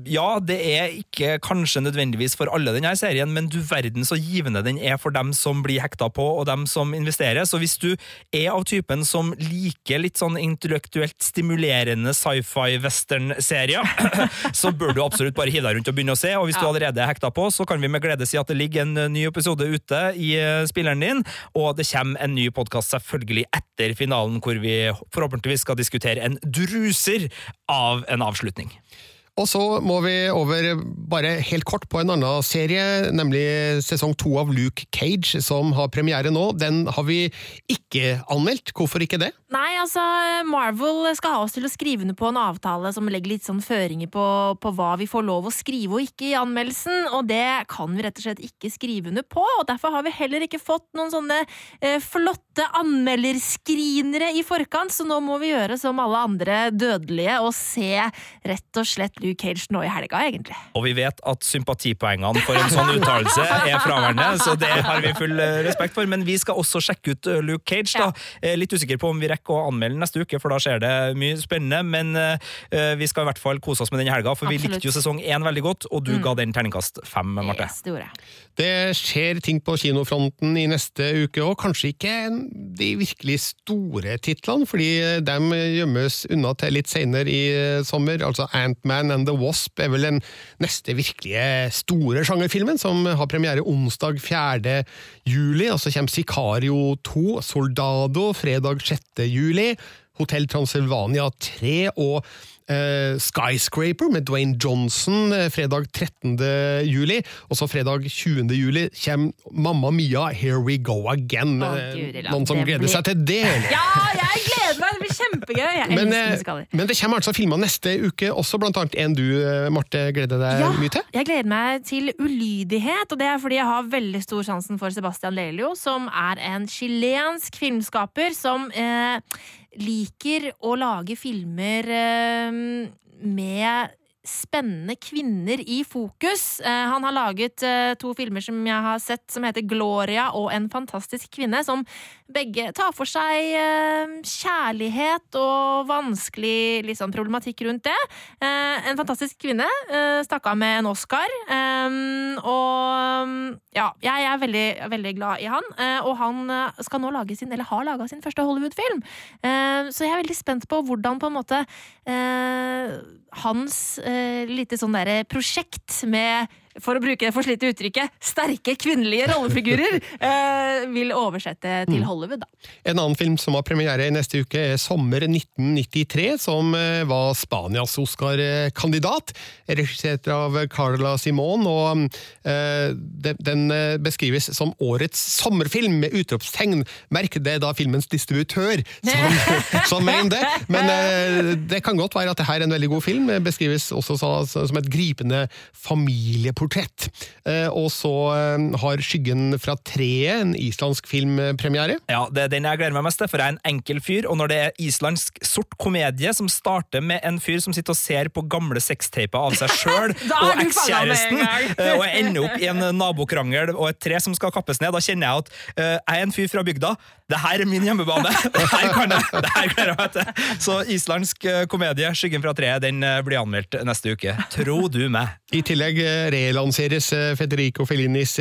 ja, det er ikke kanskje nødvendigvis for alle denne serien, men du verden så givende den er for dem som blir hekta på, og dem som investerer. Så hvis du er av typen som liker litt sånn intellektuelt stimulerende sci-fi-western-serier, så bør du absolutt bare hive deg rundt og begynne å se, og hvis du allerede er hekta på, så kan vi med glede si at det ligger en ny episode ute i spilleren din, og det kommer en ny podkast selvfølgelig etter finalen, hvor vi forhåpentligvis skal diskutere en druser av en avslutning. Og så må vi over bare helt kort på en annen serie, nemlig sesong to av Luke Cage, som har premiere nå. Den har vi ikke anmeldt. Hvorfor ikke det? Nei, altså, Marvel skal ha oss til å skrive under på en avtale som legger litt sånn føringer på, på hva vi får lov å skrive og ikke i anmeldelsen, og det kan vi rett og slett ikke skrive under på. og Derfor har vi heller ikke fått noen sånne eh, flotte anmelderskrinere i forkant, så nå må vi gjøre som alle andre dødelige og se rett og slett Luke Cage nå i helga, egentlig. Og vi vet at sympatipoengene for en sånn uttalelse er fraværende, så det har vi full eh, respekt for. Men vi skal også sjekke ut eh, Luke Cage. da. Ja. Litt usikker på om vi rekker å anmelde neste uke, for da skjer det mye spennende. Men vi skal i hvert fall kose oss med den helga, for Absolutt. vi likte jo sesong én veldig godt, og du mm. ga den terningkast fem, Marte. Yes, det. Det skjer ting på kinofronten i neste uke òg. Kanskje ikke de virkelig store titlene, fordi de gjemmes unna til litt seinere i sommer. Altså Ant-Man and the Wasp er vel den neste virkelige store sjangerfilmen, som har premiere onsdag 4. juli. Og så kommer Sicario 2, Soldado, fredag 6. juli. Hotell Transylvania 3 og Uh, Skyscraper med Dwayne Johnson uh, fredag 13. juli. Og så fredag 20. juli kommer Mamma Mia, Here We Go Again. Å, Gud, Noen som gleder blir... seg til det? Ja, jeg gleder meg! Det blir kjempegøy! Jeg men, men det kommer altså filmer neste uke også, blant annet en du, Marte, gleder deg ja, mye til? Jeg gleder meg til Ulydighet, og det er fordi jeg har veldig stor sjansen for Sebastian Lelio, som er en chilensk filmskaper som liker å lage filmer eh, med spennende kvinner i fokus. Eh, han har laget eh, to filmer som jeg har sett, som heter Gloria og En fantastisk kvinne, som begge tar for seg eh, kjærlighet og vanskelig liksom, problematikk rundt det. En fantastisk kvinne stakk av med en Oscar, og ja, jeg er veldig, veldig glad i han. Og han skal nå lage sin, eller har laga sin første Hollywood-film, så jeg er veldig spent på hvordan på en måte hans eh, lite sånn derre prosjekt med for å bruke det forslitte uttrykket, sterke kvinnelige rollefigurer eh, vil oversette til mm. Hollywood. Da. En annen film som har premiere i neste uke, er Sommer 1993, som eh, var Spanias Oscar-kandidat. Regissert av Carla Simon, og eh, den eh, beskrives som årets sommerfilm med utropstegn. Merk det da filmens distributør som, som mener det, men eh, det kan godt være at dette er en veldig god film. Beskrives også som et gripende familieportrett portrett. Eh, og så eh, har Skyggen fra treet, en islandsk filmpremiere. Ja, det er den jeg gleder meg mest til, for jeg er en enkel fyr. Og når det er islandsk sort komedie som starter med en fyr som sitter og ser på gamle sextaper av seg sjøl og ekskjæresten, eh, og ender opp i en nabokrangel og et tre som skal kappes ned, da kjenner jeg at jeg er en fyr fra bygda det her er min hjemmebane! Det her kan jeg! Det her klarer jeg, vet du. Så islandsk eh, komedie, 'Skyggen fra treet', den eh, blir anmeldt neste uke. Tro du meg. I tillegg eh, relanseres Federico Fellinis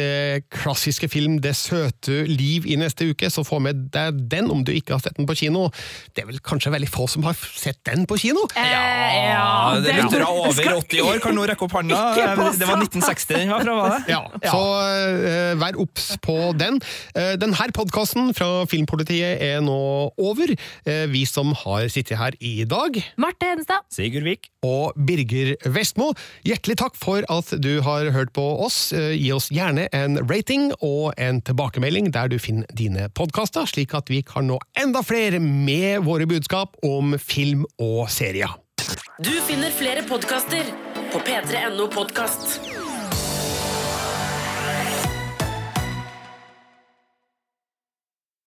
klassiske film 'Det søte liv' i neste uke, så få med deg den om du ikke har sett den på kino. Det er vel kanskje veldig få som har sett den på kino? Eh, Ja, det er Lyttere over 80 år kan nå rekke opp hånda. Det var 1960 den var fra, var det? Ja, så vær obs på den. Uh, denne podkasten fra Filmpolitiet er nå over. Eh, vi som har sittet her i dag Marte Hedenstad. Sigurd Vik. og Birger Vestmo. Hjertelig takk for at du har hørt på oss. Eh, Gi oss gjerne en rating og en tilbakemelding der du finner dine podkaster, slik at vi kan nå enda flere med våre budskap om film og serier. Du finner flere podkaster på p3.no podkast.